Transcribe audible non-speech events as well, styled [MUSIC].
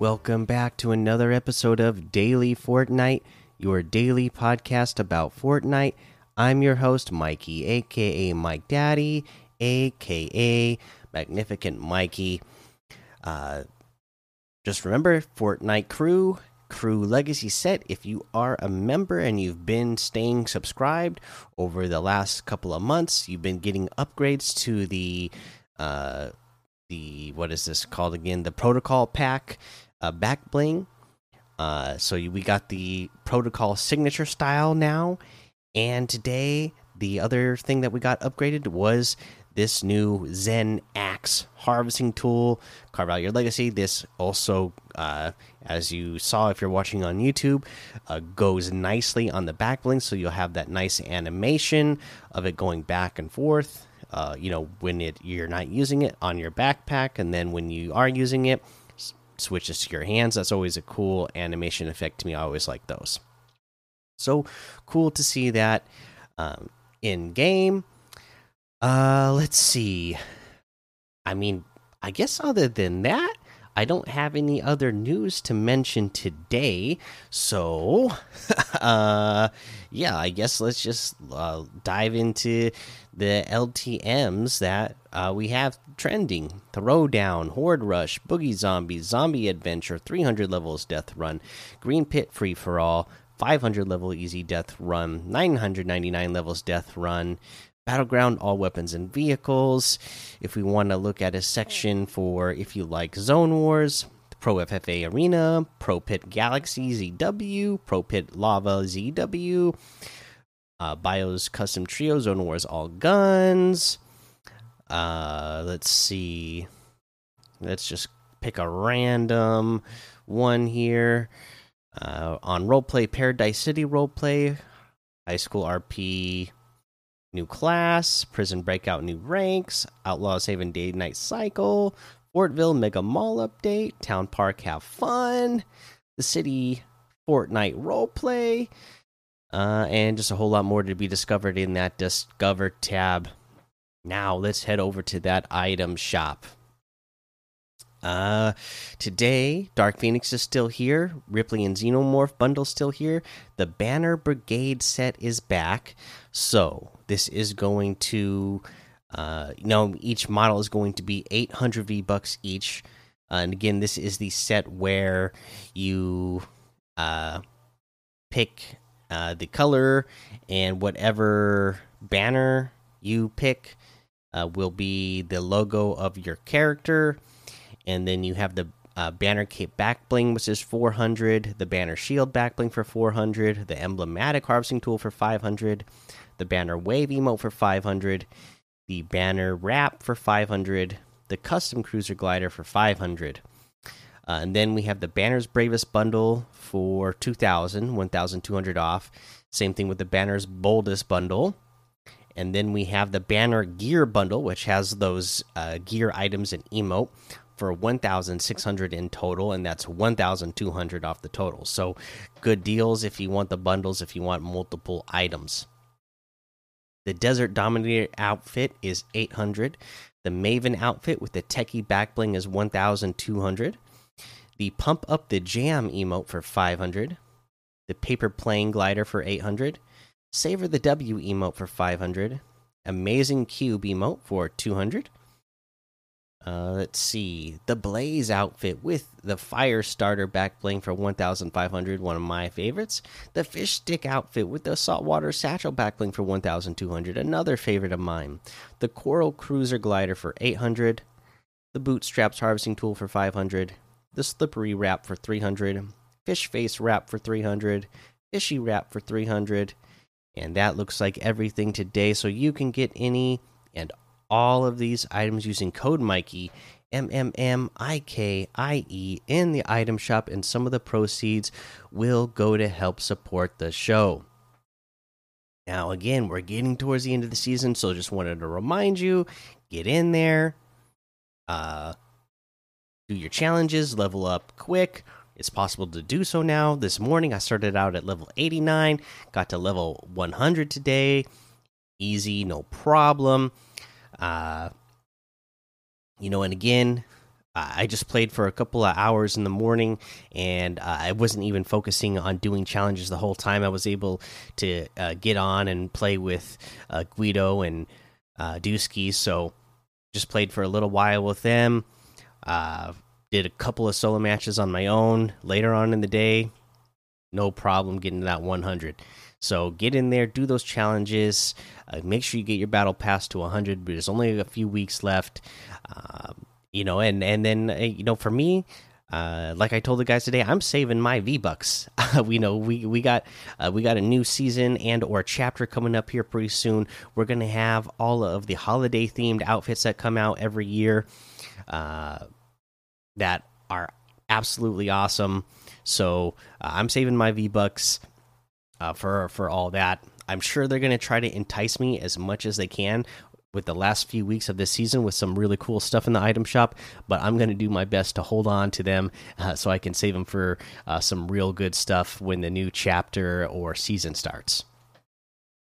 Welcome back to another episode of Daily Fortnite, your daily podcast about Fortnite. I'm your host, Mikey, aka Mike Daddy, aka Magnificent Mikey. Uh, just remember, Fortnite Crew, Crew Legacy Set. If you are a member and you've been staying subscribed over the last couple of months, you've been getting upgrades to the. Uh, the what is this called again? The protocol pack uh, back bling. Uh, so we got the protocol signature style now, and today the other thing that we got upgraded was this new Zen Axe harvesting tool. Carve out your legacy. This also, uh, as you saw if you're watching on YouTube, uh, goes nicely on the back bling, so you'll have that nice animation of it going back and forth uh, you know when it you're not using it on your backpack and then when you are using it switches to your hands. That's always a cool animation effect to me. I always like those. So cool to see that um, in game. Uh let's see. I mean i guess other than that I don't have any other news to mention today, so [LAUGHS] uh, yeah, I guess let's just uh, dive into the LTMs that uh, we have trending: Throwdown, Horde Rush, Boogie Zombie, Zombie Adventure, 300 levels Death Run, Green Pit Free for All, 500 level Easy Death Run, 999 levels Death Run. Battleground, all weapons and vehicles. If we want to look at a section for if you like Zone Wars, Pro FFA Arena, Pro Pit Galaxy ZW, Pro Pit Lava ZW, uh, Bios Custom Trio, Zone Wars All Guns. Uh, let's see. Let's just pick a random one here. Uh, on Roleplay Paradise City Roleplay, High School RP New class, prison breakout, new ranks, outlaws haven day night cycle, Fortville mega mall update, town park have fun, the city Fortnite roleplay, uh, and just a whole lot more to be discovered in that Discover tab. Now let's head over to that item shop. Uh, today, Dark Phoenix is still here. Ripley and Xenomorph bundle still here. The Banner Brigade set is back. So this is going to, uh, you know, each model is going to be 800 V bucks each. Uh, and again, this is the set where you uh, pick uh, the color and whatever banner you pick uh, will be the logo of your character and then you have the uh, banner cape back bling which is 400 the banner shield back bling for 400 the emblematic harvesting tool for 500 the banner wave emote for 500 the banner wrap for 500 the custom cruiser glider for 500 uh, and then we have the banners bravest bundle for 2000 1200 off. Same thing with the banners boldest bundle. And then we have the banner gear bundle which has those uh, gear items and emote for 1600 in total and that's 1200 off the total. So good deals if you want the bundles if you want multiple items. The desert dominator outfit is 800 the maven outfit with the techie back bling is 1200 the pump up the jam emote for 500 the paper plane glider for 800 savor the w emote for 500 amazing cube emote for 200 uh, let's see the Blaze outfit with the Fire Starter back bling for 1,500, one of my favorites. The Fish Stick outfit with the Saltwater Satchel back bling for 1,200, another favorite of mine. The Coral Cruiser glider for 800. The Bootstraps harvesting tool for 500. The Slippery wrap for 300. Fish Face wrap for 300. Fishy wrap for 300. And that looks like everything today. So you can get any and all of these items using code Mikey M M M I K I E in the item shop, and some of the proceeds will go to help support the show. Now, again, we're getting towards the end of the season, so just wanted to remind you get in there, uh, do your challenges, level up quick. It's possible to do so now. This morning, I started out at level 89, got to level 100 today. Easy, no problem. Uh, you know, and again, I just played for a couple of hours in the morning, and uh, I wasn't even focusing on doing challenges the whole time. I was able to uh, get on and play with uh, Guido and uh, Dusky, so just played for a little while with them. Uh, did a couple of solo matches on my own later on in the day. No problem getting to that 100. So get in there, do those challenges. Uh, make sure you get your battle pass to 100. But there's only a few weeks left. Um, you know, and and then uh, you know, for me, uh, like I told the guys today, I'm saving my V bucks. [LAUGHS] we know we we got uh, we got a new season and or chapter coming up here pretty soon. We're gonna have all of the holiday themed outfits that come out every year, uh, that are absolutely awesome. So uh, I'm saving my V bucks uh, for for all that. I'm sure they're gonna try to entice me as much as they can with the last few weeks of this season with some really cool stuff in the item shop, but I'm going to do my best to hold on to them uh, so I can save them for uh, some real good stuff when the new chapter or season starts.